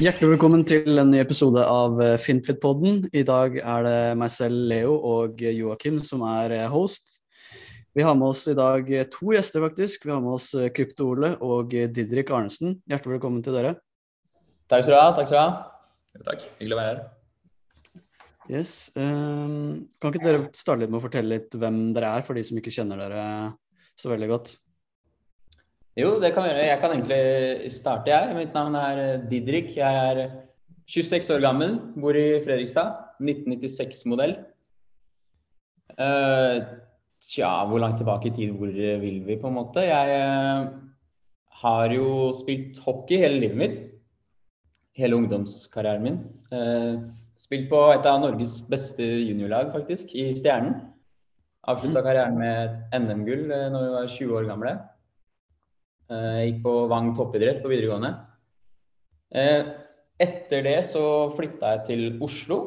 Hjertelig velkommen til en ny episode av eh, Fintfit-podden. I dag er det meg selv, Leo, og Joakim som er eh, host. Vi har med oss i dag eh, to gjester, faktisk. Vi har med oss Krypto-Ole og Didrik Arnesen. Hjertelig velkommen til dere. Takk skal du ha. Takk skal du ha. Ja, takk. Hyggelig å være her. Yes. Um, kan ikke dere starte litt med å fortelle litt hvem dere er, for de som ikke kjenner dere så veldig godt? Jo, det kan vi gjøre. Jeg kan egentlig starte, jeg. Mitt navn er eh, Didrik. Jeg er 26 år gammel, bor i Fredrikstad. 1996-modell. Uh, eh, tja, hvor langt tilbake i tid hvor vil vi, på en måte? Jeg uh, har jo spilt hockey hele livet mitt. Hele ungdomskarrieren min. Uh, spilt på et av Norges beste juniorlag, faktisk, i Stjernen. Avslutta mm. karrieren med NM-gull når vi var 20 år gamle. Eh, jeg gikk på Vang toppidrett på videregående. Eh, etter det så flytta jeg til Oslo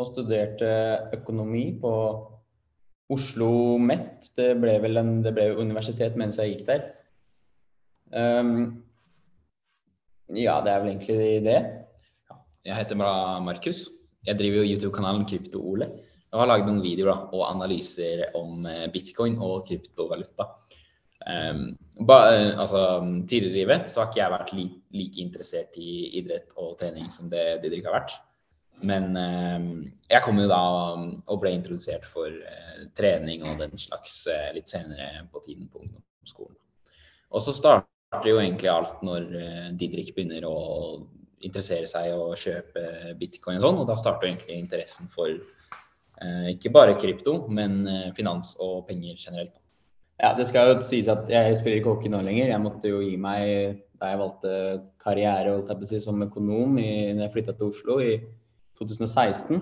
og studerte økonomi på Oslo MET. Det ble vel en, det ble universitet mens jeg gikk der. Um, ja, det er vel egentlig det. Jeg heter Markus. Jeg driver jo YouTube-kanalen Krypto-Ole. Og har laget noen videoer og analyser om eh, bitcoin og kryptovaluta. Um, ba, altså, tidligere i livet så har ikke jeg vært li, like interessert i idrett og trening som det Didrik har vært. Men um, jeg kom jo da og ble introdusert for uh, trening og den slags uh, litt senere på tiden på ungdomsskolen. Og så starter jo egentlig alt når uh, Didrik begynner å interessere seg og kjøpe bitcoin og sånn. Og da starter egentlig interessen for ikke bare krypto, men finans og penger generelt. Ja, det skal jo sies at jeg spiller ikke hockey nå lenger. Jeg måtte jo gi meg da jeg valgte karriere si, som økonom i, når jeg flytta til Oslo i 2016.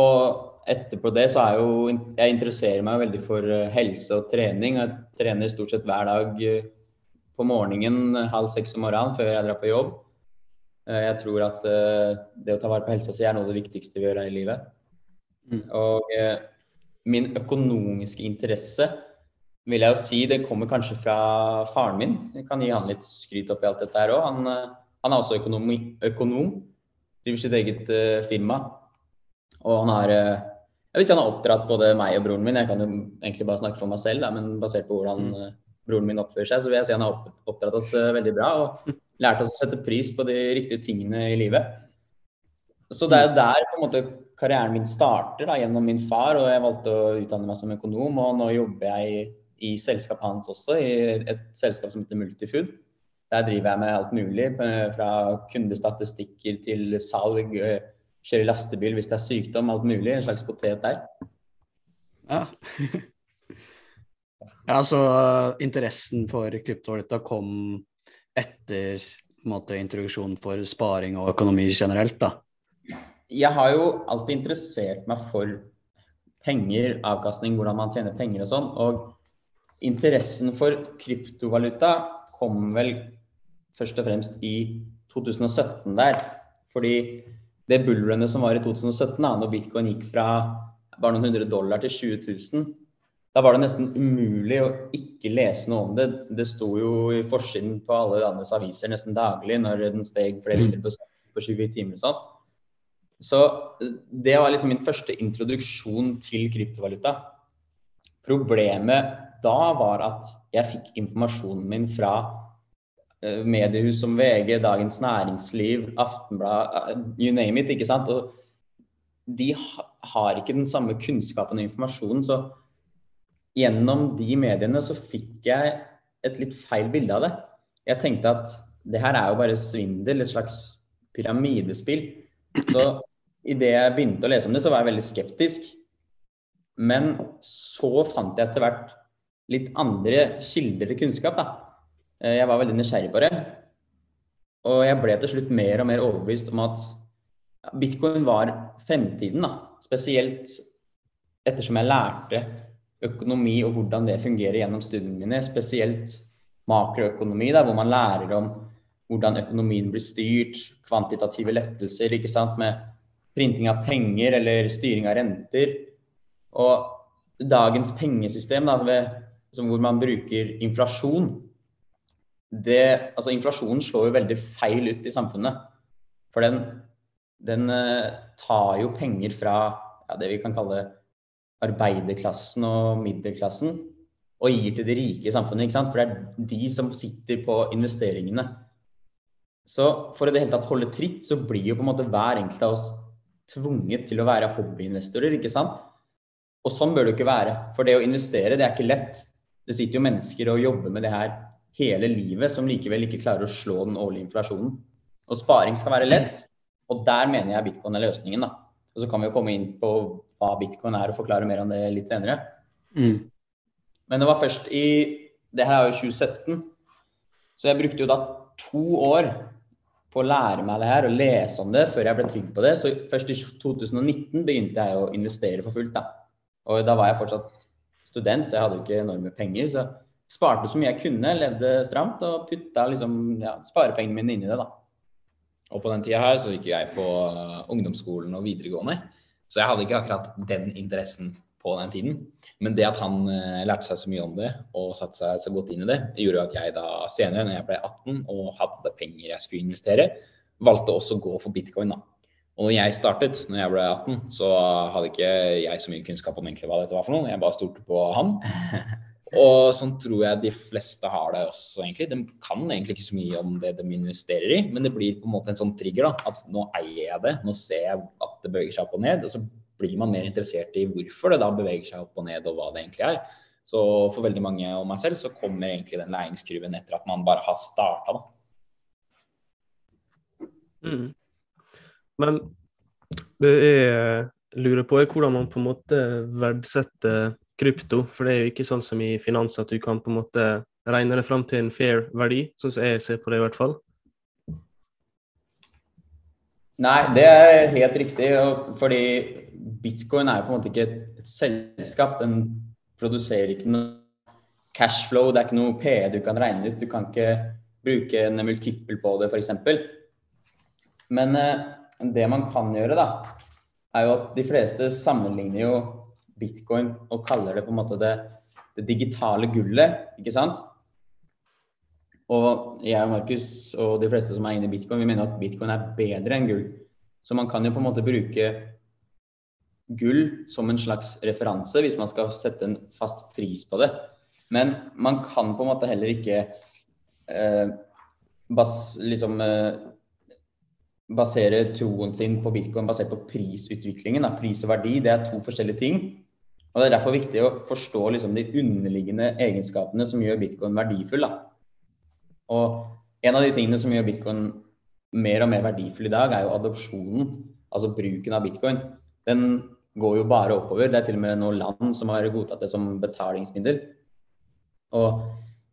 Og etterpå det så er jo Jeg interesserer meg veldig for eh, helse og trening. Jeg trener stort sett hver dag eh, på morgenen halv seks om morgenen før jeg drar på jobb. Eh, jeg tror at det å ta vare på helsa si er noe av det viktigste vi gjør her i livet. Mm. Og min økonomiske interesse vil jeg jo si det kommer kanskje fra faren min. Jeg kan gi han litt skryt oppi alt dette her òg. Han, eh, han, er også økonom, økonom. Driver sitt eget uh, firma. Og han har uh, Jeg vil si han har oppdratt både meg og broren min. Jeg kan jo egentlig bare snakke for meg selv, da, men basert på hvordan uh, broren min oppfører seg, så vil jeg si han har oppdratt oss veldig bra. Og lært oss å sette pris på de riktige tingene i livet. Så det er jo der på en måte karrieren min starter, da, gjennom min far. Og jeg valgte å utdanne meg som økonom, og nå jobber jeg i selskapet hans også, i et selskap som heter Multifood. Der driver jeg med alt mulig, eh, fra kundestatistikker til salg, eh, kjøre lastebil hvis det er sykdom, alt mulig. En slags potet der. Ja. ja, så interessen for kryptovaluta kom etter måte, introduksjonen for sparing og økonomi generelt, da? Jeg har jo alltid interessert meg for penger, avkastning, hvordan man tjener penger og sånn. Og Interessen for kryptovaluta kom vel først og fremst i 2017 der. Fordi det bullrunnet som var i 2017, da når bitcoin gikk fra bare noen hundre dollar til 20 000, da var det nesten umulig å ikke lese noe om det. Det sto jo i forsiden på alle landets aviser nesten daglig når den steg flere hundre prosent på 20 timer. Sånn. Så det var liksom min første introduksjon til kryptovaluta. Problemet da var at jeg fikk informasjonen min fra uh, mediehus som VG, Dagens Næringsliv, Aftenblad, uh, you name it. ikke sant? Og de har ikke den samme kunnskapen og informasjonen. Så gjennom de mediene så fikk jeg et litt feil bilde av det. Jeg tenkte at det her er jo bare svindel, et slags pyramidespill. Så idet jeg begynte å lese om det, så var jeg veldig skeptisk. Men så fant jeg etter hvert litt andre kilder til kunnskap. Da. Eh, jeg var veldig nysgjerrig på det. Og jeg ble til slutt mer og mer overbevist om at bitcoin var fremtiden. Da. Spesielt ettersom jeg lærte økonomi og hvordan det fungerer gjennom studiene mine. Spesielt makroøkonomi, da, hvor man lærer om hvordan økonomien blir styrt, kvantitative lettelser ikke sant, med printing av penger eller styring av renter. Og dagens pengesystem da, ved hvor man bruker inflasjon det, altså Inflasjonen slår jo veldig feil ut i samfunnet. For den, den eh, tar jo penger fra ja, det vi kan kalle arbeiderklassen og middelklassen, og gir til de rike i samfunnet. For det er de som sitter på investeringene. Så for å det hele tatt holde tritt, så blir jo på en måte hver enkelt av oss tvunget til å være hobbyinvestorer, ikke sant? Og sånn bør det jo ikke være. For det å investere, det er ikke lett. Det sitter jo mennesker og jobber med det her hele livet som likevel ikke klarer å slå den årlige inflasjonen. Og sparing skal være lett, og der mener jeg bitcoin er løsningen. da. Og så kan vi jo komme inn på hva bitcoin er og forklare mer om det litt senere. Mm. Men det var først i Det her er jo 2017. Så jeg brukte jo da to år på å lære meg det her og lese om det før jeg ble trygg på det. Så først i 2019 begynte jeg å investere for fullt. da. Og da var jeg fortsatt student, så jeg hadde jo ikke enorme penger. Så sparte så mye jeg kunne, levde stramt og putta liksom, ja, sparepengene mine inn i det. da. Og på den tida her så gikk jeg på uh, ungdomsskolen og videregående. Så jeg hadde ikke akkurat den interessen på den tiden. Men det at han uh, lærte seg så mye om det og satte seg så godt inn i det, gjorde at jeg da senere, når jeg ble 18 og hadde penger jeg skulle investere, valgte også å gå for bitcoin. da. Og når jeg startet, når jeg ble 18, så hadde ikke jeg så mye kunnskap om egentlig hva dette var for noe. Jeg bare stolte på han. Og sånn tror jeg de fleste har det også, egentlig. De kan egentlig ikke så mye om det de investerer i, men det blir på en måte en sånn trigger. da, At nå eier jeg det, nå ser jeg at det beveger seg opp og ned. Og så blir man mer interessert i hvorfor det da beveger seg opp og ned, og hva det egentlig er. Så for veldig mange og meg selv så kommer egentlig den læringskurven etter at man bare har starta, da. Mm. Men det jeg lurer på, er hvordan man på en måte verdsetter krypto. For det er jo ikke sånn som i finans at du kan på en måte regne det fram til en fair verdi, sånn som jeg ser på det i hvert fall. Nei, det er helt riktig. Fordi bitcoin er på en måte ikke et selskap. Den produserer ikke noe cashflow, det er ikke noe PE du kan regne ut. Du kan ikke bruke en multiple på det, f.eks. Men eh, det man kan gjøre, da, er jo at de fleste sammenligner jo bitcoin og kaller det på en måte det, det digitale gullet, ikke sant? Og jeg og Markus og de fleste som er inne i bitcoin, vi mener at bitcoin er bedre enn gull. Så man kan jo på en måte bruke gull som en slags referanse hvis man skal sette en fast pris på det. Men man kan på en måte heller ikke eh, bas, liksom, eh, basere troen sin på bitcoin basert på prisutviklingen. Da. Pris og verdi det er to forskjellige ting. Og Det er derfor viktig å forstå liksom, de underliggende egenskapene som gjør bitcoin verdifull. Da. Og En av de tingene som gjør bitcoin mer og mer verdifull i dag, er jo adopsjonen. Altså bruken av bitcoin. Den går jo bare oppover. Det er til og med noen land som har godtatt det som betalingsmiddel. Og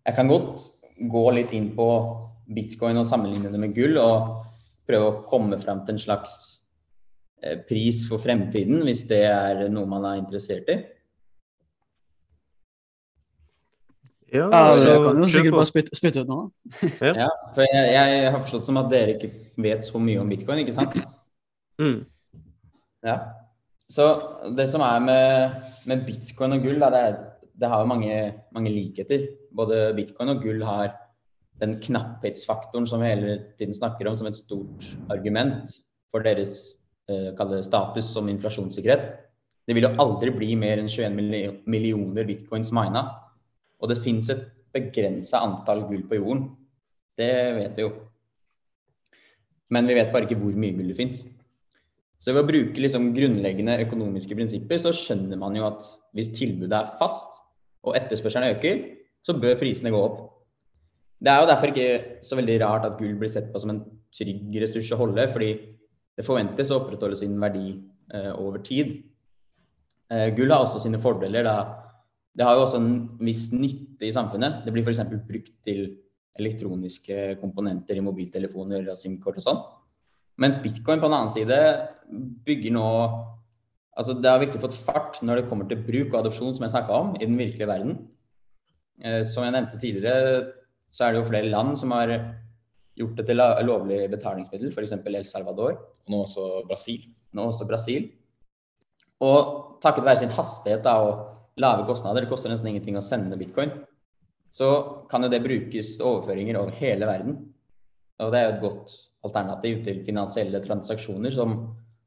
jeg kan godt gå litt inn på bitcoin og sammenligne det med gull, og prøve å komme fram til en slags eh, pris for fremtiden, hvis det er noe man er interessert i. Ja, altså, så jeg kan jo sikkert på. bare spytte, spytte ut noe. Ja, for jeg, jeg har forstått som at dere ikke vet så mye om bitcoin, ikke sant? Mm. Ja. Så det som er med, med bitcoin og gull, da, det, er, det har jo mange, mange likheter. Både bitcoin og gull har den knapphetsfaktoren som vi hele tiden snakker om som et stort argument for deres eh, status som inflasjonssikkerhet. Det vil jo aldri bli mer enn 21 millioner bitcoins mina. Og det fins et begrensa antall gull på jorden. Det vet vi jo. Men vi vet bare ikke hvor mye gull det fins. Så ved å bruke liksom grunnleggende økonomiske prinsipper, så skjønner man jo at hvis tilbudet er fast og etterspørselen øker, så bør prisene gå opp. Det er jo derfor ikke så veldig rart at gull blir sett på som en trygg ressurs å holde, fordi det forventes å opprettholde sin verdi eh, over tid. Eh, gull har også sine fordeler. Da. Det har jo også en viss nytte i samfunnet. Det blir f.eks. brukt til elektroniske komponenter i mobiltelefoner og SIM-kort og sånn. Mens bitcoin på den annen side bygger nå Altså det har virkelig fått fart når det kommer til bruk og adopsjon, som jeg snakka om, i den virkelige verden. Eh, som jeg nevnte tidligere, så er det jo flere land som har gjort det til lovlig betalingsmiddel, f.eks. El Salvador, Og nå også Brasil. nå også Brasil. Og takket være sin hastighet da, og lave kostnader, det koster nesten ingenting å sende bitcoin, så kan jo det brukes til overføringer over hele verden. Og det er jo et godt alternativ til finansielle transaksjoner som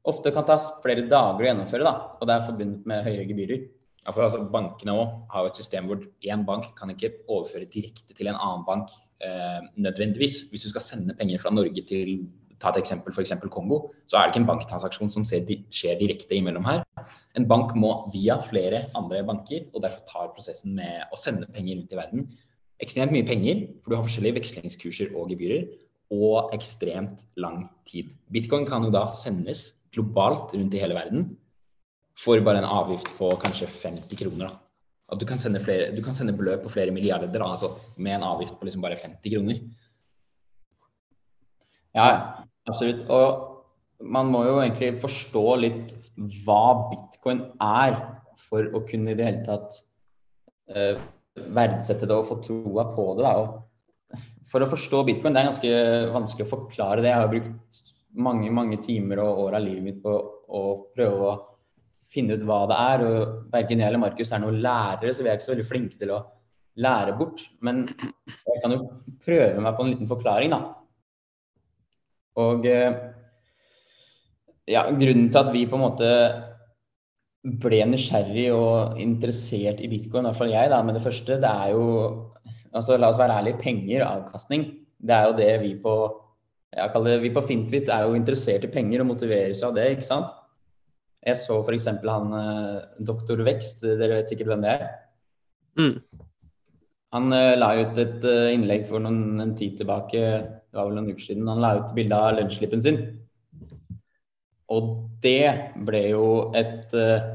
ofte kan ta flere dager å gjennomføre, da, og det er forbundet med høye gebyrer. Ja, for altså, Bankene også har jo et system hvor én bank kan ikke overføre direkte til en annen bank eh, nødvendigvis. Hvis du skal sende penger fra Norge til ta et eksempel, f.eks. Kongo, så er det ikke en banktransaksjon som skjer direkte imellom her. En bank må via flere andre banker, og derfor tar prosessen med å sende penger ut i verden ekstremt mye penger, for du har forskjellige vekslingskurser og gebyrer, og ekstremt lang tid. Bitcoin kan jo da sendes globalt rundt i hele verden for bare en avgift på kanskje 50 kroner. Da. At du kan sende, flere, du kan sende beløp på flere milliarder da, altså, med en avgift på liksom bare 50 kroner. Ja, absolutt. Og man må jo egentlig forstå litt hva bitcoin er for å kunne i det hele tatt uh, verdsette det og få troa på det. Da. Og for å forstå bitcoin, det er ganske vanskelig å forklare det. Jeg har brukt mange mange timer og år av livet mitt på å prøve å finne ut hva det er. og Verken jeg eller Markus er noen lærere, så vi er ikke så veldig flinke til å lære bort. Men jeg kan jo prøve meg på en liten forklaring, da. Og eh, ja, grunnen til at vi på en måte ble nysgjerrig og interessert i bitcoin, i hvert fall jeg, da, med det første, det er jo altså La oss være ærlige, penger, avkastning. Det er jo det vi på jeg kaller det, vi på Fintvit er jo interessert i penger og motiveres av det, ikke sant. Jeg så f.eks. han eh, doktor Vekst, dere vet sikkert hvem det er. Mm. Han uh, la ut et innlegg for noen, en tid tilbake, det var vel noen uker siden. Han la ut bilde av lønnsslippen sin. Og det ble jo et, eh,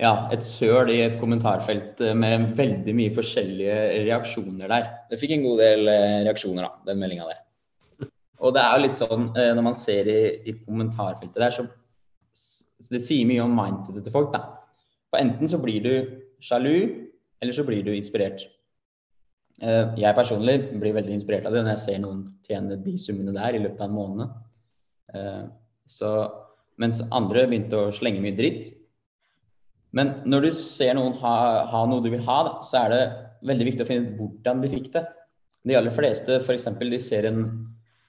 ja, et søl i et kommentarfelt eh, med veldig mye forskjellige reaksjoner der. Det fikk en god del eh, reaksjoner, da, den meldinga der. Og det er jo litt sånn når man ser i, i kommentarfeltet der, så det sier mye om mindsetet til folk. da. For enten så blir du sjalu, eller så blir du inspirert. Jeg personlig blir veldig inspirert av det når jeg ser noen tjene de summene der i løpet av en måned. Så mens andre begynte å slenge mye dritt. Men når du ser noen ha, ha noe du vil ha, da, så er det veldig viktig å finne ut hvordan de fikk det. De aller fleste f.eks. de ser en,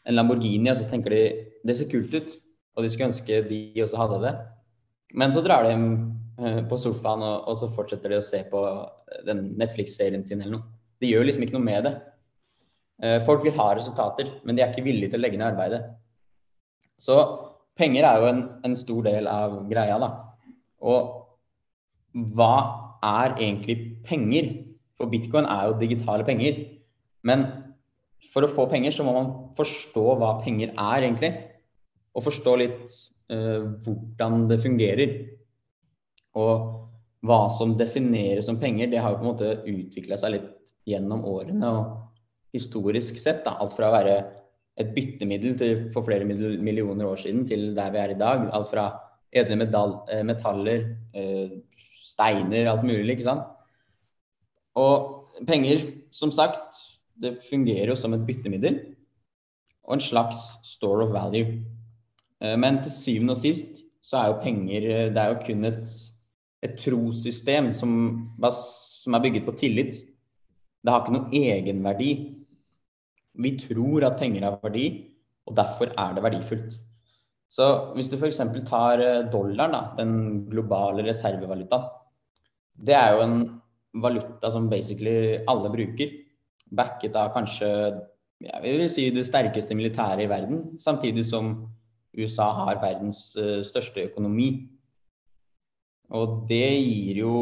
en, Lamborghini og så tenker de det ser kult ut, og de skulle ønske de også hadde det. Men så drar de hjem uh, på sofaen og, og, så fortsetter de å se på den Netflix-serien sin eller noe. De gjør liksom ikke noe med det. Uh, folk vil ha resultater, men de er ikke villige til å legge ned arbeidet. Så penger er jo en, en, stor del av greia, da. Og hva er egentlig penger? For bitcoin er jo digitale penger. Men for å få penger, så må man forstå hva penger er, egentlig. Og forstå litt hvordan det fungerer. Og hva som defineres som penger, det har jo på en måte utvikla seg litt gjennom årene. Og historisk sett, da, alt fra å være et byttemiddel til, for flere millioner år siden til der vi er i dag. Alt fra edle eh, metaller, eh, steiner, alt mulig. ikke sant? Og penger, som sagt, det fungerer jo som et byttemiddel og en slags store of value. Eh, men til syvende og sist så er jo penger Det er jo kun et, et trossystem som, som er bygget på tillit. Det har ikke noen egenverdi. Vi tror at penger har verdi, og derfor er det verdifullt. Så hvis du f.eks. tar eh, dollaren, da, den globale reservevalutaen. Det er jo en valuta som basically alle bruker. Backet av kanskje jeg vil si det sterkeste militæret i verden, samtidig som USA har verdens uh, største økonomi. Og det gir jo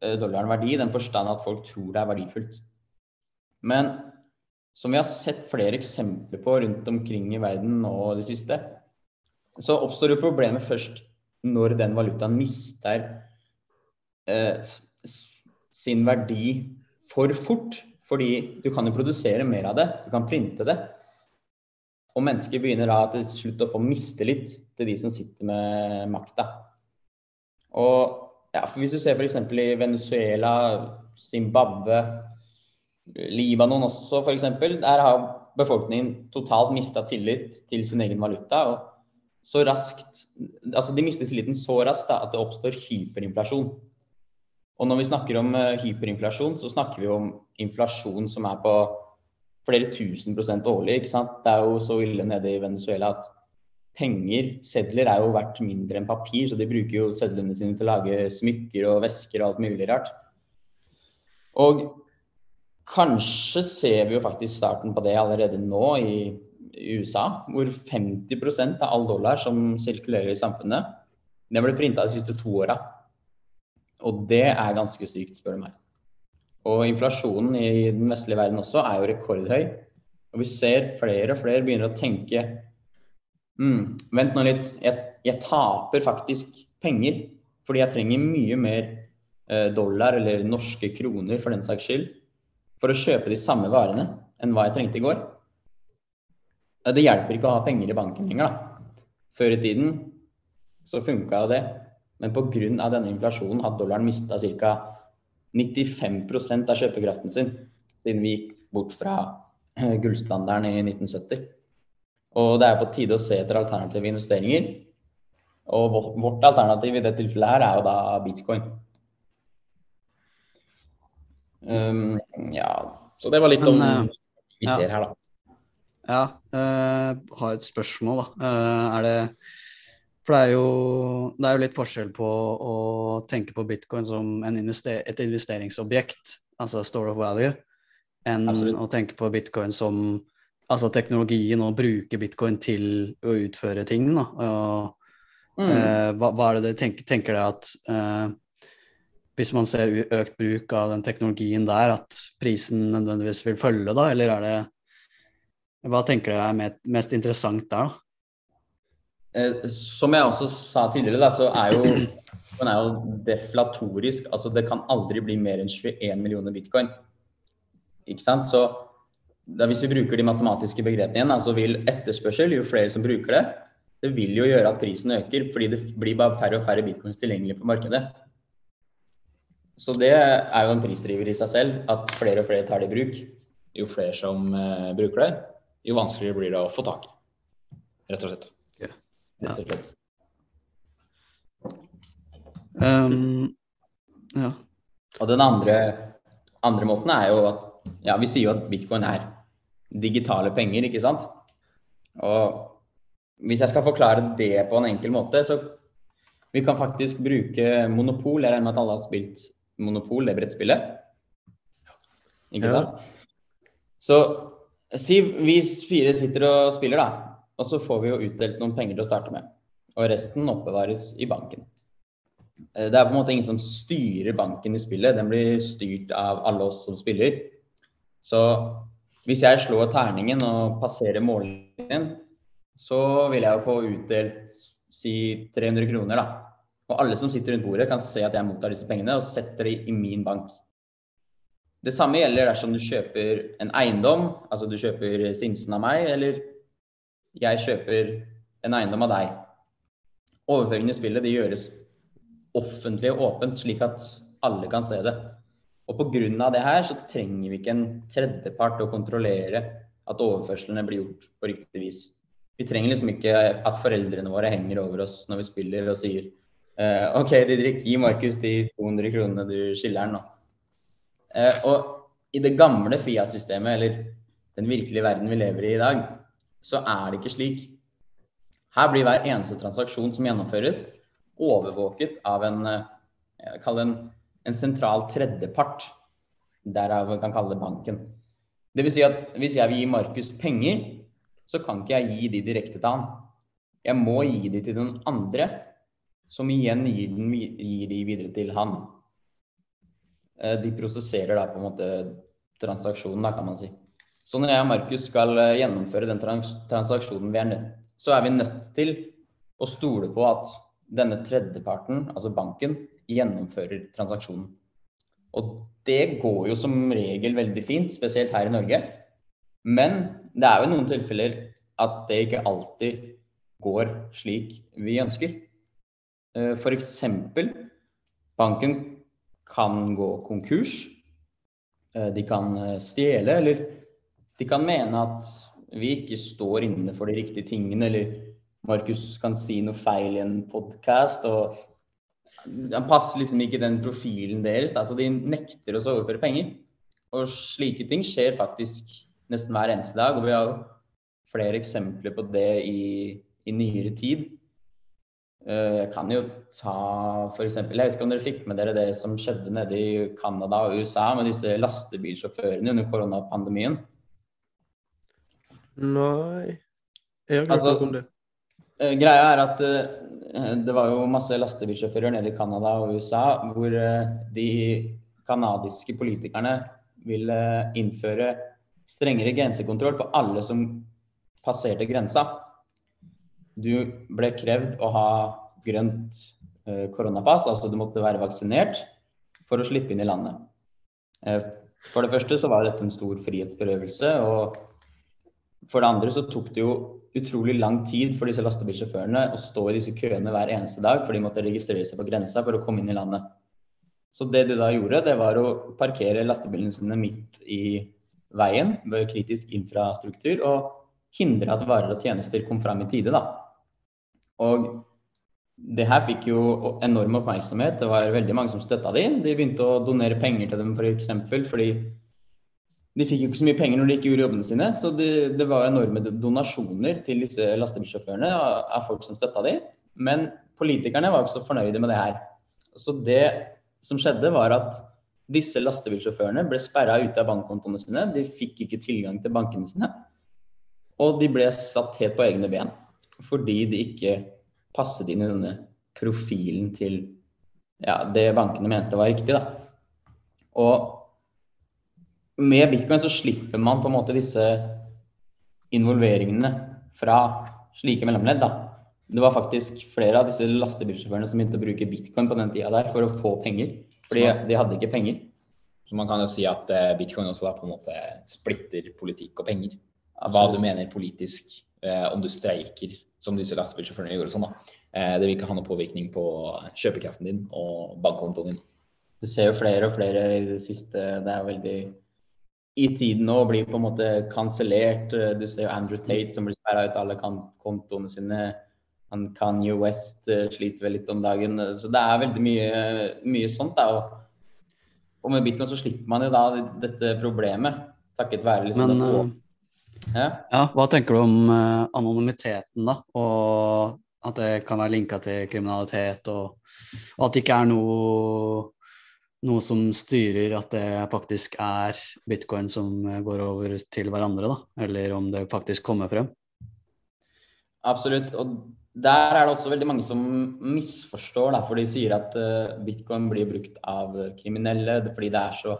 uh, dollaren verdi, i den forstand at folk tror det er verdifullt. Men som vi har sett flere eksempler på rundt omkring i verden nå i det siste, så oppstår jo problemet først når den valutaen mister eh, sin verdi for fort. Fordi du kan jo produsere mer av det, du kan printe det. Og mennesker begynner da til slutt å få mistillit til de som sitter med makta. Og ja, hvis du ser f.eks. i Venezuela, Zimbabwe, Libanon også, f.eks. Der har befolkningen totalt mista tillit til sin egen valuta. og så raskt, altså De mister tilliten så raskt da, at det oppstår hyperinflasjon. Og når vi snakker om uh, hyperinflasjon, så snakker vi om inflasjon som er på flere tusen prosent årlig. ikke sant? Det er jo så ille nede i Venezuela at penger, sedler, er jo verdt mindre enn papir. Så de bruker jo sedlene sine til å lage smykker og vesker og alt mulig rart. Og kanskje ser vi jo faktisk starten på det allerede nå i, USA, hvor 50% av all dollar som sirkulerer i samfunnet, den ble printa de siste to åra. Og det er ganske sykt, spør du meg. Og inflasjonen i den vestlige verden også er jo rekordhøy. Og vi ser flere og flere begynner å tenke mm, Vent nå litt, jeg, jeg, taper faktisk penger fordi jeg trenger mye mer eh, dollar eller norske kroner for den saks skyld for å kjøpe de samme varene enn hva jeg trengte i går. Det hjelper ikke å ha penger i banken lenger, da. Før i tiden så funka jo det. Men pga. denne inflasjonen har dollaren mista ca. 95 av kjøpekraften sin siden vi gikk bort fra eh, gullstandarden i 1970. Og det er på tide å se etter alternative investeringer. Og vårt alternativ i det tilfellet her er jo da bitcoin. Um, ja, så det var litt Men, om uh, vi ser her, da. Ja, uh, har et spørsmål, da. Uh, er det For det er, jo, det er jo litt forskjell på å tenke på bitcoin som invester et investeringsobjekt, altså store of value, enn Absolutt. å tenke på bitcoin som altså teknologien og bruke bitcoin til å utføre ting. Da. Og, mm. hva, hva, er det dere tenker, tenker dere at hvis man ser økt bruk av den teknologien der, at prisen nødvendigvis vil følge, da? Eller er det Hva tenker dere er mest interessant der, da? Eh, som jeg også sa tidligere, da, så er jo den er jo deflatorisk. Altså det kan aldri bli mer enn 21 millioner bitcoin. Ikke sant? Så da, hvis vi bruker de matematiske begrepene igjen, så vil etterspørsel, jo flere som bruker det, det vil jo gjøre at prisen øker, fordi det blir bare færre og færre bitcoins tilgjengelig på markedet. Så det er jo en prisdriver i seg selv, at flere og flere tar det i bruk. Jo flere som uh, bruker det, jo vanskeligere blir det å få tak i. Rett og slett. Ja. Rett og slett. Um, ja. Og den andre, andre måten er jo at ja, vi sier jo at bitcoin er digitale penger, ikke sant. Og hvis jeg skal forklare det på en enkel måte, så vi kan faktisk bruke monopol. Jeg regner med at alle har spilt Monopol, det brettspillet. Ikke ja. sant? Så si vi fire sitter og spiller, da. Og så får vi jo utdelt noen penger til å starte med. Og resten oppbevares i banken. Eh, det er på en måte ingen som styrer banken i spillet. Den blir styrt av alle oss som spiller. Så hvis jeg slår terningen og passerer mållinjen, så vil jeg jo få utdelt si 300 kroner, da. Og alle som sitter rundt bordet, kan se at jeg mottar disse pengene og setter de i min bank. Det samme gjelder dersom du kjøper en eiendom, altså du kjøper Sinsen av meg, eller jeg kjøper en eiendom av deg. Overføringen i spillet de gjøres offentlig og åpent, slik at alle kan se det. Og pga. det her så trenger vi ikke en tredjepart til å kontrollere at overførslene blir gjort på riktig vis. Vi trenger liksom ikke at foreldrene våre henger over oss når vi spiller og sier eh, OK, Didrik, gi Markus de 200 kronene du skiller han nå. Eh, og i det gamle Fiat-systemet, eller den virkelige verden vi lever i i dag, så er det ikke slik. Her blir hver eneste transaksjon som gjennomføres, overvåket av en, uh, en, en sentral tredjepart. Derav vi kan kalle det banken. Dvs. Si at hvis jeg vil gi Markus penger, så kan ikke jeg gi de direkte til han. Jeg må gi de til den andre som igjen gir, den, gir de videre til han. Eh, de prosesserer da på en måte transaksjonen, da, kan man si. Så når jeg og Markus skal eh, gjennomføre den trans transaksjonen, er nødt, så er vi nødt til å stole på at denne tredjeparten, altså banken, gjennomfører transaksjonen. Og det går jo som regel veldig fint, spesielt her i Norge. Men det er jo noen tilfeller at det ikke alltid går slik vi ønsker. Eh, F.eks. banken kan gå konkurs. Eh, de kan stjele, eller de kan mene at vi ikke står inne for de riktige tingene, eller Markus kan si noe feil i en podkast. og Han passer liksom ikke den profilen deres, da, så de nekter oss å overføre penger. Og slike ting skjer faktisk nesten hver eneste dag. Og vi har flere eksempler på det i, i nyere tid. Eh, jeg kan jo ta f.eks. Jeg vet ikke om dere fikk med dere det som skjedde nede i Canada og USA med disse lastebilsjåførene under koronapandemien? Nei Jeg har ikke Altså, hørt om det. Eh, Greia er at eh, det var jo masse lastebilsjåfører nede i Canada og USA hvor eh, de canadiske politikerne ville innføre strengere grensekontroll på alle som passerte grensa. Du ble krevd å ha grønt koronapass, altså du måtte være vaksinert for å slippe inn i landet. For det første så var dette en stor frihetsberøvelse, og for det andre så tok det jo utrolig lang tid for disse lastebilsjåførene å stå i disse køene hver eneste dag, for de måtte registrere seg på grensa for å komme inn i landet. Så det de da gjorde, det var å parkere lastebilene sine midt i veien ved kritisk infrastruktur og hindre at varer og tjenester kom fram i tide. da. Og det her fikk jo enorm oppmerksomhet. Det var veldig mange som støtta dem. De begynte å donere penger til dem f.eks. For fordi de fikk jo ikke så mye penger når de ikke gjorde jobbene sine. Så det, det var enorme donasjoner til disse lastebilsjåførene av, folk som støtta dem. Men politikerne var ikke så fornøyde med det her. Så det som skjedde, var at disse lastebilsjåførene ble sperra ute av bankkontoene sine. De fikk ikke tilgang til bankene sine. Og de ble satt helt på egne ben fordi de ikke passet inn i denne profilen til ja, det bankene mente var riktig. Da. Og med bitcoin så slipper man på en måte disse involveringene fra slike mellomledd. Da. Det var faktisk flere av disse lastebilsjåførene som begynte å bruke bitcoin på den tida der for å få penger. Fordi de hadde ikke penger. Så man kan jo si at eh, bitcoin også da på en måte splitter politikk og penger. Hva du mener politisk, eh, om du streiker, som disse lastebilsjåførene gjorde. og Sånn, da. Eh, det vil ikke ha noen påvirkning på kjøpekraften din og bankkontoen din. Du ser jo flere og flere i det siste Det er veldig i tiden nå blir bli på en måte kansellert. Du ser jo Andrew Tate som blir sperra ut alle kontoene sine. Han Kanye West eh, sliter vel litt om dagen. Så det er veldig mye, mye sånt. da, og, med bitcoin så slipper man jo da dette problemet. Takket være liksom Men eh, ja. ja, hva tenker du om eh, anonymiteten, da? Og at det kan være linka til kriminalitet, og, og at det ikke er noe, noe som styrer at det faktisk er bitcoin som eh, går over til hverandre, da? Eller om det faktisk kommer frem? Absolutt. Og der er det også veldig mange som misforstår, da, for de sier at uh, bitcoin blir brukt av kriminelle fordi det er så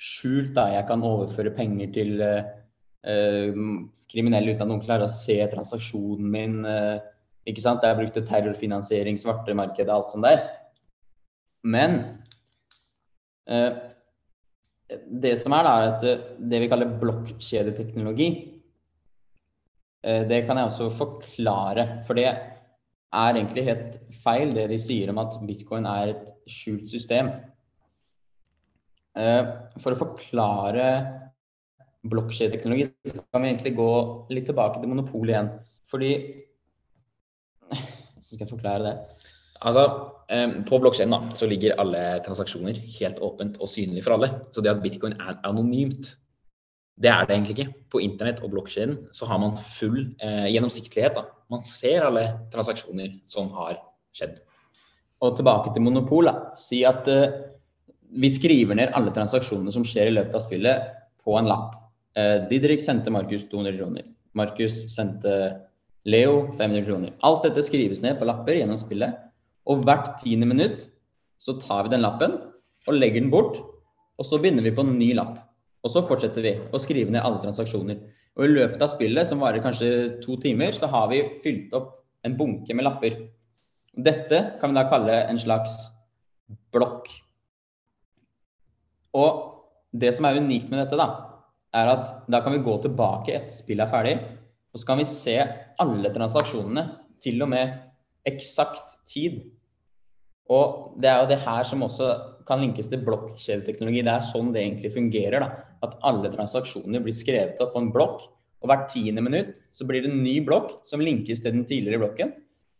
skjult. da, Jeg kan overføre penger til uh, kriminelle uten at noen klarer å se transaksjonen min. ikke sant? Jeg brukte terrorfinansiering, svartemarked og alt sånt der. Men det som er, da, er at eh, det vi kaller blokkjedeteknologi, eh, det kan jeg også forklare. For det er egentlig helt feil, det de sier om at bitcoin er et skjult system. Eh, For å forklare blokkjedeteknologi, så kan vi egentlig gå litt tilbake til monopolet igjen. Fordi Så skal jeg forklare det. Altså, eh, På blokkjeden så ligger alle transaksjoner helt åpent og synlig for alle. Så det at bitcoin er anonymt, det er det egentlig ikke. På internett og blokkjeden så har man full eh, gjennomsiktighet. da. Man ser alle transaksjoner som har skjedd. Og tilbake til monopol. Da. Si at eh, vi skriver ned alle transaksjonene som skjer i løpet av spillet, på en lapp. Eh, Didrik sendte Markus 200 kroner. Markus sendte Leo 500 kroner. Alt dette skrives ned på lapper gjennom spillet. Og hvert tiende minutt så tar vi den lappen og legger den bort. Og så begynner vi på en ny lapp. Og så fortsetter vi å skrive ned alle transaksjoner. Og i løpet av spillet, som varer kanskje to timer, så har vi fylt opp en bunke med lapper. Dette kan vi da kalle en slags blokk. Og det som er unikt med dette, da, er at da kan vi gå tilbake etter spillet er ferdig, og så kan vi se alle transaksjonene, til og med eksakt tid. Og det er jo det her som også kan linkes til blokkjedeteknologi. Det er sånn det egentlig fungerer. da, At alle transaksjoner blir skrevet opp på en blokk. Og hvert tiende minutt så blir det en ny blokk som linkes til den tidligere blokken.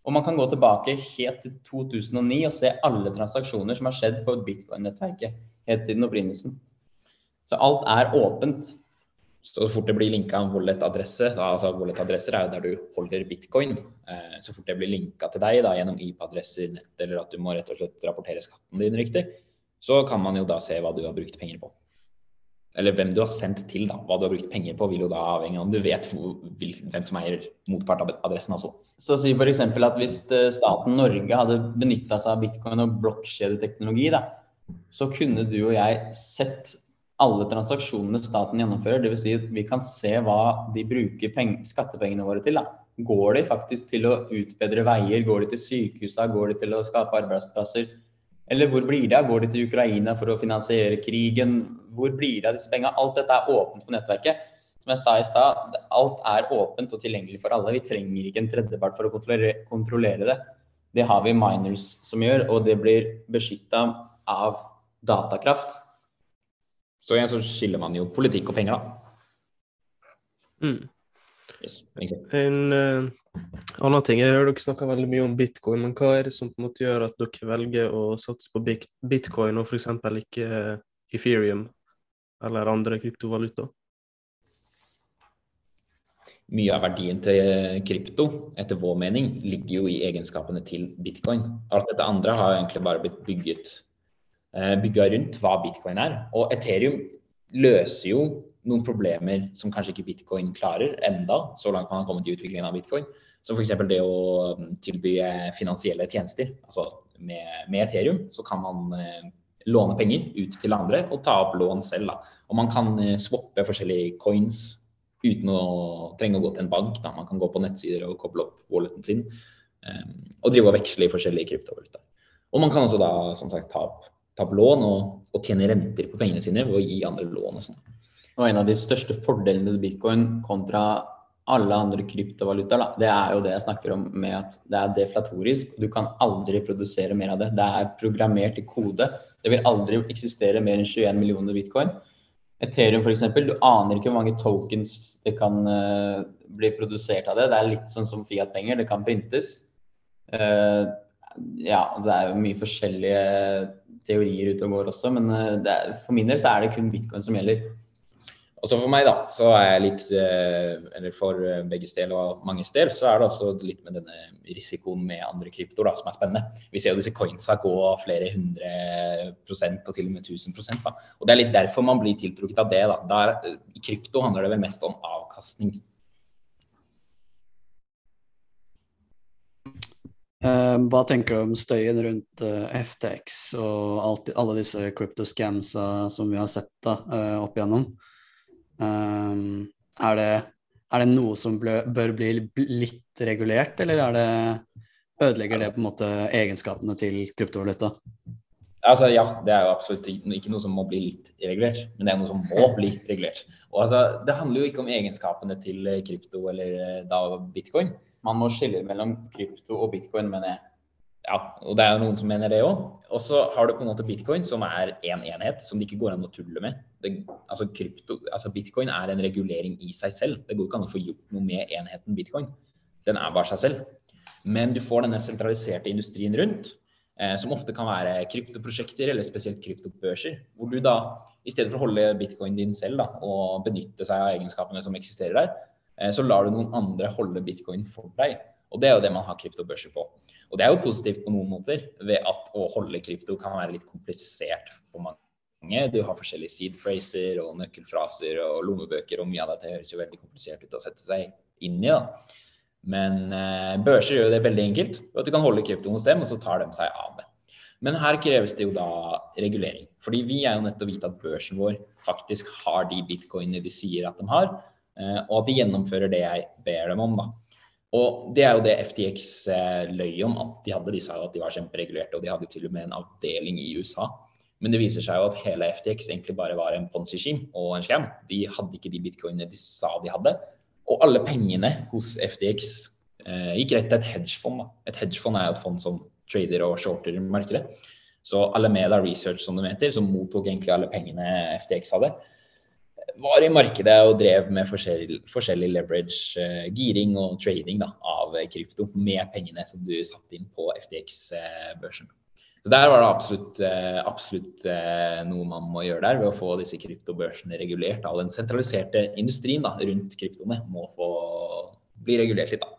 Og man kan gå tilbake helt til 2009 og se alle transaksjoner som har skjedd på bitcoin-nettverket helt siden opprinnelsen. Så alt er åpent. Så fort det blir linka en wallet-adresse, altså wallet-adresser er jo der du holder bitcoin. Eh, så fort det blir linka til deg da, gjennom IP-adresser, nett, eller at du må rett og slett rapportere skatten din riktig, så kan man jo da se hva du har brukt penger på. Eller hvem du har sendt til, da. Hva du har brukt penger på, vil jo da avhenge av om du vet hvem som eier motpart av adressen også. Så si f.eks. at hvis eh, staten Norge hadde benytta seg av bitcoin og blokkjedeteknologi, da, så kunne du og jeg sett alle transaksjonene staten gjennomfører. Dvs. Si at vi kan se hva de bruker skattepengene våre til. Da. Går de faktisk til å utbedre veier? Går de til sykehusene, Går de til å skape arbeidsplasser? Eller hvor blir det av? Går de til Ukraina for å finansiere krigen? Hvor blir det av disse pengene? Alt dette er åpent på nettverket. Som jeg sa i stad, alt er åpent og tilgjengelig for alle. Vi trenger ikke en tredjepart for å kontrollere, kontrollere det. Det har vi miners som gjør, og det blir beskytta av datakraft. Så igjen så skiller man jo politikk og penger, da. Mm. Yes, en uh, annen ting, jeg hører dere snakke veldig mye om bitcoin, men hva er det som på en måte gjør at dere velger å satse på bitcoin og f.eks. ikke uh, Ethereum eller andre kryptovaluta? Mye av verdien til krypto, etter vår mening, ligger jo i egenskapene til bitcoin. Alt dette andre har egentlig bare blitt bygget Eh, bygga rundt hva bitcoin er. Og Ethereum løser jo noen problemer som kanskje ikke bitcoin klarer enda, så langt man har kommet i utviklingen av bitcoin. Som f.eks. det å mm, tilby eh, finansielle tjenester. Altså med, med Ethereum så kan man eh, låne penger ut til andre og ta opp lån selv. Da. Og man kan eh, swappe forskjellige coins uten å trenge å gå til en bank. Da. Man kan gå på nettsider og koble opp walleten sin eh, og drive og veksle i forskjellige kryptovalutaer. Og man kan også da som sagt ta opp ta opp lån og, og tjene renter på pengene sine ved å gi andre lån og sånn. Og en av de største fordelene med bitcoin kontra alle andre kryptovalutaer, det er jo det jeg snakker om med at det er deflatorisk. Du kan aldri produsere mer av det. Det er programmert i kode. Det vil aldri eksistere mer enn 21 millioner bitcoin. Ethereum f.eks. Du aner ikke hvor mange tokens det kan uh, bli produsert av det. Det er litt sånn som Fiat-penger. Det kan printes. Uh, ja, det er jo mye forskjellige teorier ute og går også, men eh, er, for min del så er det kun bitcoin som gjelder. Også for meg, da, så er jeg litt eh, Eller for eh, begges del og manges del, så er det også litt med denne risikoen med andre kryptoer da, som er spennende. Vi ser jo disse coinsa gå flere hundre prosent og til og med 1000 prosent. da. Og det er litt derfor man blir tiltrukket av det. da. Der, I krypto handler det vel mest om avkastning. Ehm, hva tenker du om støyen rundt uh, eh, FTX og alt, alle disse crypto-scamsa som vi har sett da, uh, opp igjennom? Um, er, det, er, det, noe som ble, bør bli litt regulert, eller er det, ødelegger det på en måte egenskapene til kryptovaluta? Altså, ja, det er jo absolutt ikke noe som må bli litt regulert, men det er noe som må bli regulert. Og altså, Det handler jo ikke om egenskapene til krypto eller da bitcoin man må skille mellom krypto og bitcoin, mener jeg. Ja, og det er jo noen som mener det òg. Og så har du på en måte bitcoin, som er én en enhet, som det ikke går an å tulle med. Det, altså, krypto, altså Bitcoin er en regulering i seg selv. Det går ikke an å få gjort noe med enheten bitcoin. Den er bare seg selv. Men du får denne sentraliserte industrien rundt, eh, som ofte kan være kryptoprosjekter eller spesielt kryptobørser. Hvor du da, i stedet for å holde bitcoin din selv da, og benytte seg av egenskapene som eksisterer der, så lar du noen andre holde bitcoin for deg. Og det er jo det man har kryptobørser på. Og det er jo positivt på noen måter, ved at å holde krypto kan være litt komplisert for mange. Du har forskjellige seed-phraser og nøkkelfraser og lommebøker, og mye av dette høres jo veldig komplisert ut å sette seg inn i. da. Men eh, børser gjør det veldig enkelt. at Du kan holde krypto hos dem, og så tar de seg av det. Men her kreves det jo da regulering. Fordi vi er jo nødt til å vite at børsen vår faktisk har de bitcoinene de sier at de har, Eh, og at de gjennomfører det jeg ber dem om. da. Og Det er jo det FTX eh, løy om, at de hadde. De sa jo at de var kjemperegulerte, og de hadde til og med en avdeling i USA. Men det viser seg jo at hele FTX egentlig bare var en ponzi-skim og en scam. De hadde ikke de bitcoinene de sa de hadde. Og alle pengene hos FTX eh, gikk rett til et hedgefond. Da. Et hedgefond er jo et fond som trader og shorter markedet. Så Alameda Research, som det heter, som mottok egentlig alle pengene FTX hadde, var i markedet og drev med forskjellig, forskjellig leverage, uh, giring og trading da, av krypto med pengene som du satte inn på FTX-børsen. Så der var det absolutt, eh, absolutt eh, noe man må gjøre der, ved å få disse kryptobørsene regulert. Da. den sentraliserte industrien da, rundt kryptoene må få bli regulert litt, da.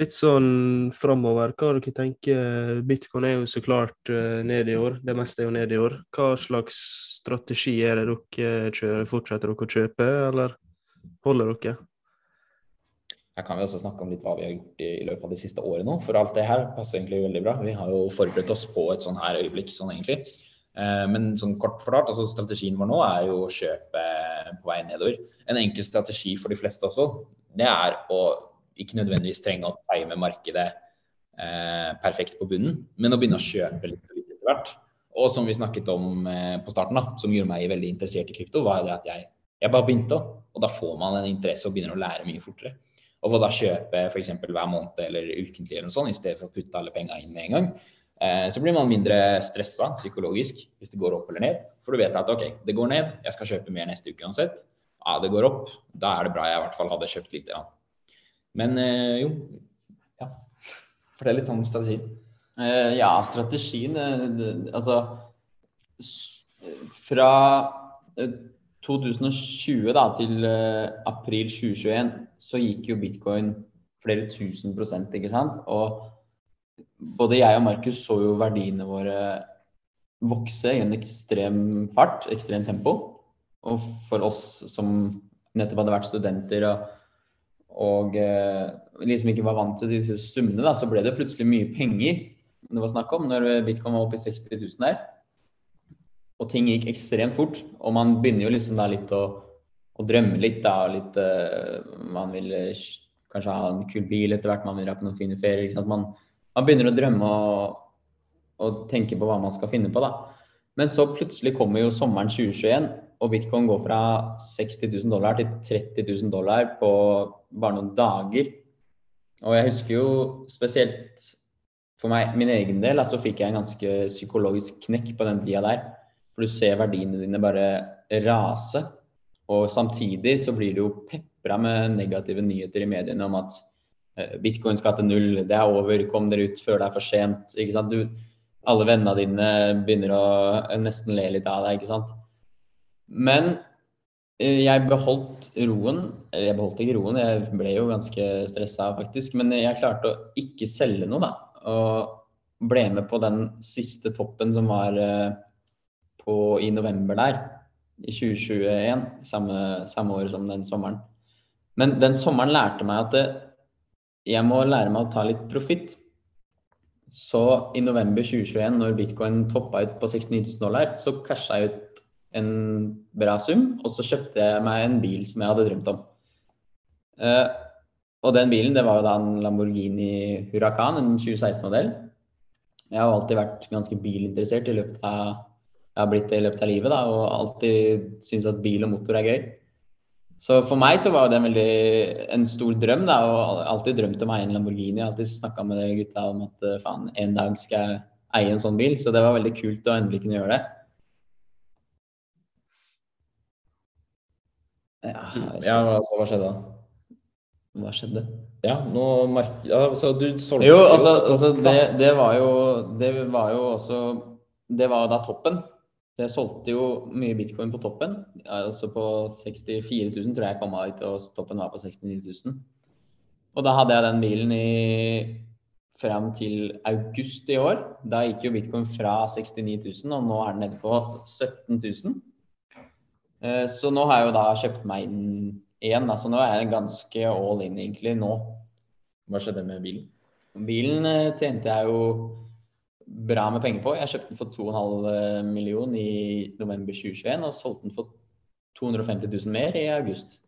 Litt sånn framover, hva dere tenker? Bitcoin er jo så klart eh, ned i år. Det meste er jo ned i år. Hva slags strategi er det dere kjører? Fortsetter dere å kjøpe, eller holder dere? Her kan vi også snakke om litt hva vi har gjort i, i løpet av de siste årene nå. For alt det her passer egentlig veldig bra. Vi har jo forberedt oss på et sånn her øyeblikk sånn egentlig. Eh, men sånn kort fortalt, altså strategien vår nå er jo å kjøpe på vei nedover. En enkel strategi for de fleste også, det er å ikke nødvendigvis trenge å time markedet eh, perfekt på bunnen, men å begynne å kjøpe litt, etter hvert. Og som vi snakket om eh, på starten, da, som gjorde meg veldig interessert i krypto, var det at jeg, jeg bare begynte. Og da får man en interesse og begynner å lære mye fortere. Og få da kjøpe f.eks. hver måned eller ukentlig eller noe sånt, i stedet for å putte alle penga inn med en gang. Eh, så blir man mindre stressa psykologisk hvis det går opp eller ned. For du vet at OK, det går ned, jeg skal kjøpe mer neste uke uansett. Ja, det går opp, da er det bra jeg i hvert fall hadde kjøpt litt. Ja. Men eh, jo, ja. Fortell litt om strategien. Eh, ja, strategien eh, Altså Fra 2020 da, til april 2021 så gikk jo bitcoin flere tusen prosent, ikke sant. Og både jeg og Markus så jo verdiene våre vokse i en ekstrem fart, ekstremt tempo. Og for oss som nettopp hadde vært studenter og og eh, liksom ikke var vant til disse summene, da, så ble det plutselig mye penger det var snakk om når bitcoin var oppe i 60 000 der. Og ting gikk ekstremt fort. Og man begynner jo liksom da litt å, å drømme litt, da. Litt, uh, man vil kanskje ha en kul bil etter hvert, man vil dra på noen fine ferier. Man, man, begynner å drømme og, og tenke på hva man skal finne på, da. Men så plutselig kommer jo sommeren 2021, og bitcoin går fra 60 000 dollar til 30 000 dollar på bare noen dager. Og jeg husker jo spesielt for meg, min egen del, så altså fikk jeg en ganske psykologisk knekk på den tida der. For du ser verdiene dine bare rase. Og samtidig så blir du jo pepra med negative nyheter i mediene om at eh, bitcoin skal til null, det er over, kom dere ut før det er for sent. ikke sant? Du, alle vennene dine begynner å nesten le litt av deg. ikke sant? Men eh, jeg beholdt roen. Jeg beholdt ikke roen, jeg ble jo ganske stressa faktisk. Men jeg klarte å ikke selge noe, da. Og ble med på den siste toppen som var eh, på, i november der. I 2021. Samme, samme år som den sommeren. Men den sommeren lærte meg at det, jeg må lære meg å ta litt profitt. Så i november 2021, når bitcoin toppa ut på 69 000 dollar, så casha jeg ut en bra sum, og så kjøpte jeg meg en bil som jeg hadde drømt om. Uh, og den bilen det var jo da en Lamborghini Huracan, en 2016-modell. Jeg har alltid vært ganske bilinteressert i løpet av jeg har blitt det i løpet av livet, da, og alltid syntes at bil og motor er gøy. Så for meg så var det en veldig en stor drøm, da, og alltid drømt om å eie en Lamborghini. Jeg har alltid snakka med gutta om at faen, en dag skal jeg eie en sånn bil. Så det var veldig kult å endelig kunne gjøre det. Ja, ja altså, hva skjedde da? Hva skjedde? Ja, nå merk... Altså, du solgte Jo, altså, altså det, det, var jo Det var jo også Det var da toppen. Så jeg solgte jo mye bitcoin på toppen. Altså på 64 000 tror jeg jeg kom av dit, og toppen var på 69 000. Og da hadde jeg den bilen i fram til august i år. Da gikk jo bitcoin fra 69 000, og nå er den nede på 17 000. Eh, så nå har jeg jo da kjøpt meg inn igjen, så nå er jeg ganske all in egentlig nå. Hva skjedde med bilen? Bilen eh, tjente jeg jo bra med penger på. Jeg kjøpte den for 2,5 millioner million i november 2021 og solgte den for 250 000 mer i august.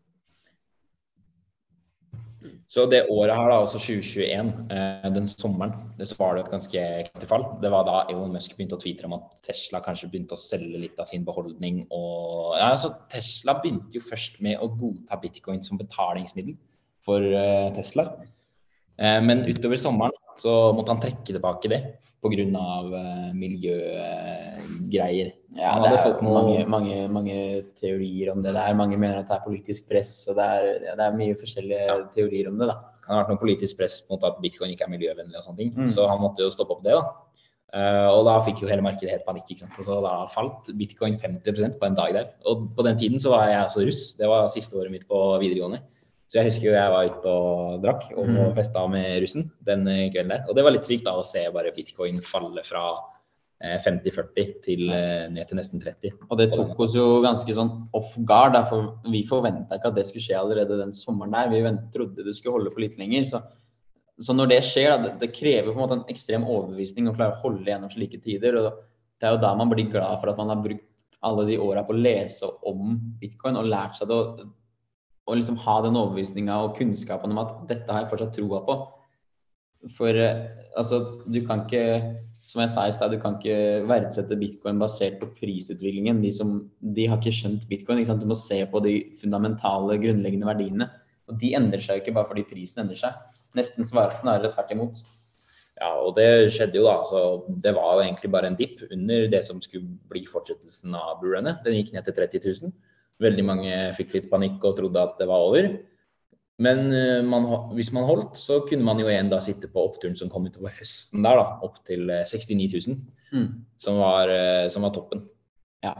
Så det året her, da, altså 2021, eh, den sommeren, så var det et ganske kraftig fall. Det var da Elon Musk begynte å tvitre om at Tesla kanskje begynte å selge litt av sin beholdning. Og, ja, altså Tesla begynte jo først med å godta bitcoin som betalingsmiddel for uh, Tesla. Eh, men utover sommeren så måtte han trekke tilbake det pga. Uh, miljøgreier. Ja, det er noe... mange, mange, mange, teorier om det der. Mange mener at det er politisk press, og det er, ja, det er mye forskjellige ja. teorier om det. da. kan ha vært noe politisk press mot at bitcoin ikke er miljøvennlig og sånne ting. Mm. Så han måtte jo stoppe opp det, da. Uh, og da fikk jo hele markedet helt panikk. ikke sant? Og så da falt bitcoin 50% på en dag der. Og på den tiden så var jeg også russ. Det var siste året mitt på videregående. Så jeg husker jo jeg var ute og drakk og Mm. festa med russen den kvelden der. Og det var litt sykt da å se bare bitcoin falle fra 50-40 til eh, ned til nesten 30. Og det tok oss jo ganske sånn off guard. Derfor for vi forventa ikke at det skulle skje allerede den sommeren der. Vi trodde det skulle holde for litt lenger. Så, så når det skjer, da, det, det krever på en måte en ekstrem overbevisning å klare å holde gjennom slike tider. og Det er jo da man blir glad for at man har brukt alle de åra på å lese om bitcoin og lært seg det. Og, og liksom ha den overbevisninga og kunnskapen om at dette har jeg fortsatt troa på. For eh, altså, du kan ikke som jeg sa i stad, du kan ikke verdsette bitcoin basert på prisutviklingen. De, som, de har ikke skjønt bitcoin. Ikke sant? Du må se på de fundamentale, grunnleggende verdiene. Og de endrer seg jo ikke bare fordi prisen endrer seg. Nesten snarere tvert imot. Ja, og det skjedde jo da. Så det var jo egentlig bare en dipp under det som skulle bli fortsettelsen av bullrunnet. Den gikk ned til 30 000. Veldig mange fikk litt panikk og trodde at det var over. Men eh, man, hvis man holdt, så kunne man jo igjen da sitte på oppturen som kom utover høsten der, da. Opp til eh, 69 000, Mm. som var, eh, som var toppen. Ja.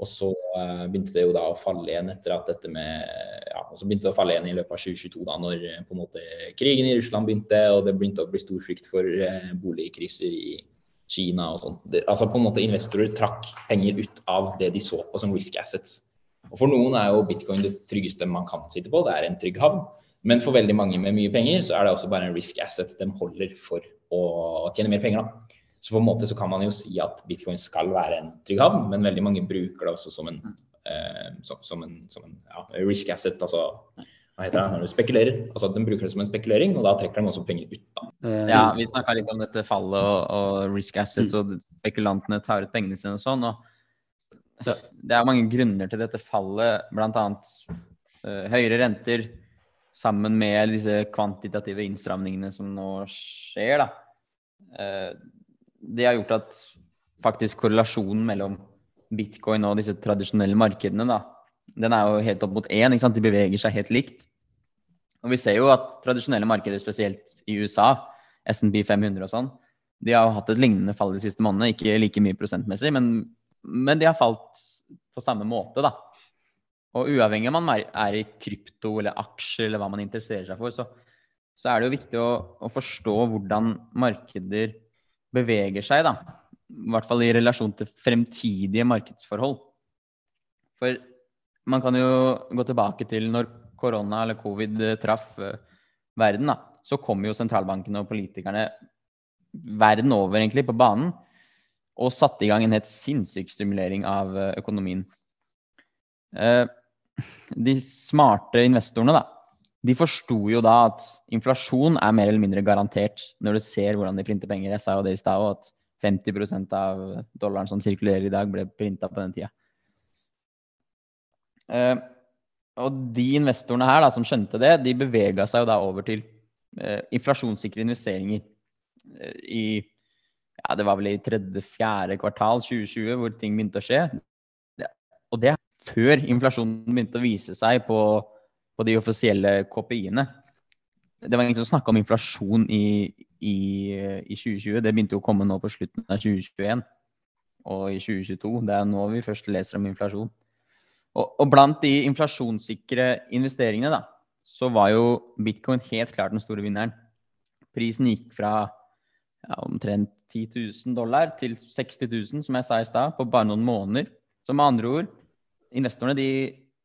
Og så eh, begynte det jo da å falle igjen etter at dette med Ja, og så begynte det å falle igjen i løpet av 2022, da når eh, på en måte krigen i Russland begynte, og det begynte å bli stor frykt for eh, boligkriser i Kina og sånn. Altså på en måte investorer trakk penger ut av det de så på som risk assets. Og For noen er jo bitcoin det tryggeste man kan sitte på, det er en trygg havn. Men for veldig mange med mye penger, så er det også bare en risk asset de holder for å tjene mer penger. da. Så på en måte så kan man jo si at bitcoin skal være en trygg havn, men veldig mange bruker det også som en, eh, som, som en, som en ja, risk asset. Altså hva heter det når du spekulerer. Altså at De bruker det som en spekulering, og da trekker de også penger ut. da. Eh, Ja, vi snakka litt om dette fallet og, og risk assets, og spekulantene tar ut pengene sine og sånn. og Det er mange grunner til dette fallet, bl.a. Uh, høyere renter sammen med disse kvantitative innstramningene som nå skjer. da. Eh, det har gjort at faktisk korrelasjonen mellom bitcoin og disse tradisjonelle markedene, da, den er jo helt opp mot én. De beveger seg helt likt. Og vi ser jo at tradisjonelle markeder, spesielt i USA, SNB 500 og sånn, de har jo hatt et lignende fall de siste månedene. Ikke like mye prosentmessig, men, men de har falt på samme måte, da. Og uavhengig om man er- i krypto eller aksjer eller hva man interesserer seg for, så, så er det jo viktig å, å forstå hvordan markeder beveger seg, da. I hvert fall i relasjon til fremtidige markedsforhold. For man kan jo gå tilbake til når korona eller covid traff eh, verden, da. Så kom jo sentralbankene og politikerne verden over egentlig på banen og satte i gang en helt sinnssyk stimulering av eh, økonomien. Eh, De smarte investorene, da, de forsto jo da at inflasjon er mer eller mindre garantert når du ser hvordan de printer penger. Jeg sa jo det i stad òg, at 50% av dollaren som sirkulerer i dag, ble printa på den tida. Eh, og de investorene her da, som skjønte det, de bevega seg jo da over til inflasjonssikre investeringer i ja, det var vel i tredje-fjerde kvartal 2020 hvor ting begynte å skje. Og det er før inflasjonen begynte å vise seg på, på de offisielle KPI-ene. Det var ingen som snakka om inflasjon i, i, i 2020. Det begynte å komme nå på slutten av 2021 og i 2022. Det er nå vi først leser om inflasjon. Og, og blant de inflasjonssikre investeringene, da, så var jo bitcoin helt klart den store vinneren. Prisen gikk fra ja, omtrent 10 000 dollar til 60 000, som jeg sa i stad, på bare noen måneder. Så med andre ord, investorene de,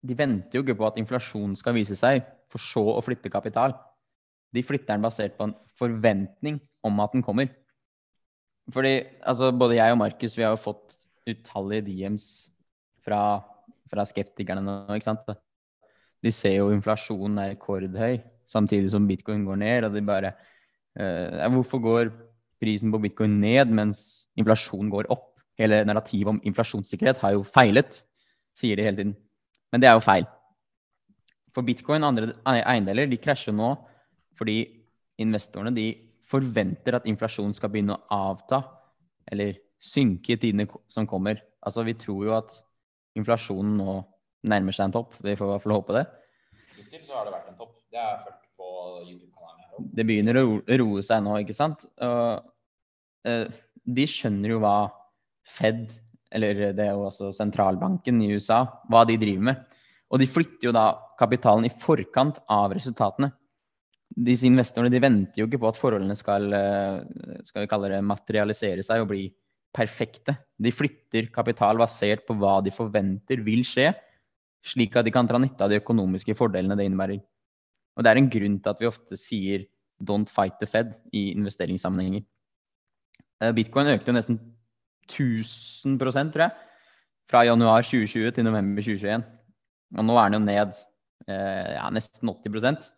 de venter jo ikke på at inflasjonen skal vise seg, for så å flytte kapital. De flytter den basert på en forventning om at den kommer. Fordi altså, både jeg og Markus vi har jo fått utallige DMs fra, fra skeptikerne nå, ikke sant. De ser jo inflasjonen er rekordhøy, samtidig som bitcoin går ned, og de bare eh, Hvorfor går prisen på bitcoin ned mens inflasjonen går opp? Hele narrativet om inflasjonssikkerhet har jo feilet, sier de hele tiden. Men det er jo feil. For bitcoin og andre eiendeler de krasjer nå fordi investorene de forventer at inflasjonen skal begynne å avta eller synke i tidene som kommer. Altså Vi tror jo at inflasjonen nå nærmer seg en topp. Vi får i hvert fall håpe det. Hittil så har det vært en topp. Det har jeg fulgt på YouTube-kanalen det begynner å roe seg nå, ikke sant. Og, eh, de skjønner jo hva Fed, eller det er jo også sentralbanken i USA, hva de driver med. Og de flytter jo da kapitalen i forkant av resultatene. Disse investorene de venter jo ikke på at forholdene skal, eh, skal vi kalle det, materialisere seg og bli perfekte. De flytter kapital basert på hva de forventer vil skje, slik at de kan dra nytte av de økonomiske fordelene det innebærer. Og det er en grunn til at vi ofte sier 'don't fight the Fed' i investeringssammenhenger. Eh, Bitcoin økte jo nesten 1000 tror jeg, fra januar 2020 til november 2021. Og nå er den jo ned eh, ja, nesten 80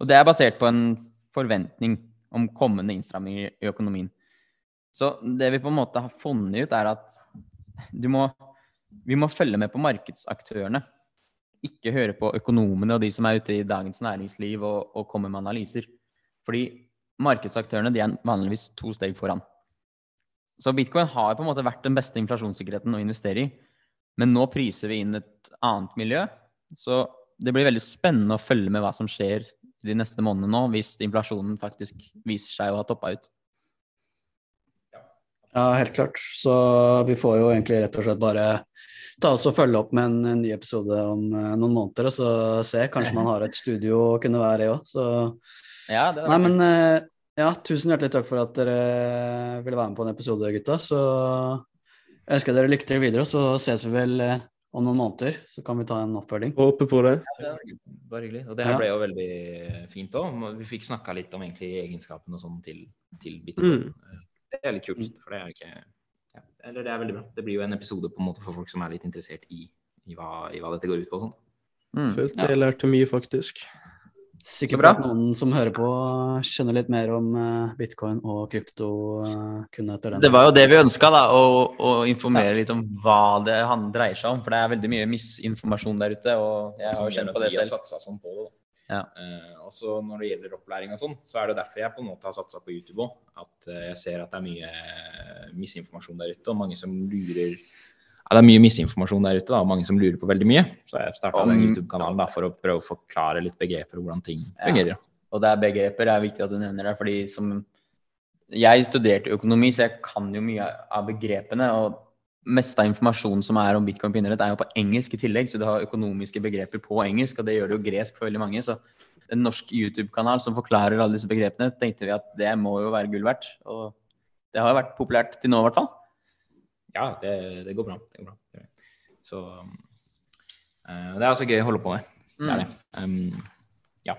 Og det er basert på en forventning om kommende innstramminger i økonomien. Så det vi på en måte har funnet ut, er at må, vi må følge med på markedsaktørene. Ikke høre på økonomene og de som er ute i dagens næringsliv og, og kommer med analyser. Fordi markedsaktørene de er vanligvis to steg foran. Så bitcoin har på en måte vært den beste inflasjonssikkerheten å investere i. Men nå priser vi inn et annet miljø. Så det blir veldig spennende å følge med hva som skjer de neste månedene nå, hvis inflasjonen faktisk viser seg å ha toppa ut. Ja, helt klart. Så vi får jo egentlig rett og slett bare ta oss og følge opp med en, en ny episode om uh, noen måneder, og så se. Kanskje man har et studio å kunne være i òg. Så Ja, det Nei, men uh, ja, tusen hjertelig takk for at dere ville være med på en episode, gutta. Så jeg ønsker dere lykke til videre, og så ses vi vel uh, om noen måneder. Så kan vi ta en oppfølging. Håper på det. Det var hyggelig. Og det her Ja. ble jo veldig fint òg. Vi fikk snakka litt om egentlig egenskapene og sånn til, til bitcoin. Det er litt kult, for det er ikke ja, Eller det er veldig bra. Det blir jo en episode på en måte for folk som er litt interessert i, i, hva, i hva dette går ut på og sånn. Mm. Følte jeg lærte mye, faktisk. Sikkert at noen som hører på, skjønner litt mer om eh, bitcoin og krypto eh, kun etter den. Det var jo det vi ønska. Å, å informere litt om hva det han dreier seg om. For det er veldig mye misinformasjon der ute, og jeg har jo kjent på det vi har selv. satsa sånn på det. Da. Ja. Uh, også når det gjelder opplæring og sånn, så er det derfor jeg på en måte har satsa på YouTube òg. At uh, jeg ser at det er mye eh, misinformasjon der ute, og mange som lurer ja, Det er mye misinformasjon der ute, da, og mange som lurer på veldig mye. Så jeg starta den YouTube-kanalen da, for å prøve å forklare litt begreper og hvordan ting Ja. fungerer. Og det er begreper, det er viktig at du nevner det. fordi som Jeg studerte økonomi, så jeg kan jo mye av begrepene. og meste av informasjonen som er om bitcoin på internett, er jo på engelsk i tillegg. Så du har økonomiske begreper på engelsk, og det gjør det jo gresk for veldig mange. Så en norsk YouTube-kanal som forklarer alle disse begrepene, tenkte vi at det må jo være gull verdt. Og det har jo vært populært til nå, i hvert fall. Ja, det, det går bra. Det går bra. Så eh, det er altså gøy å holde på med. Det er det. Um, ja.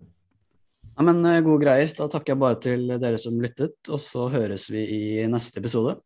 Ja, men eh, gode greier. Da takker jeg bare til dere som lyttet, og så høres vi i neste episode.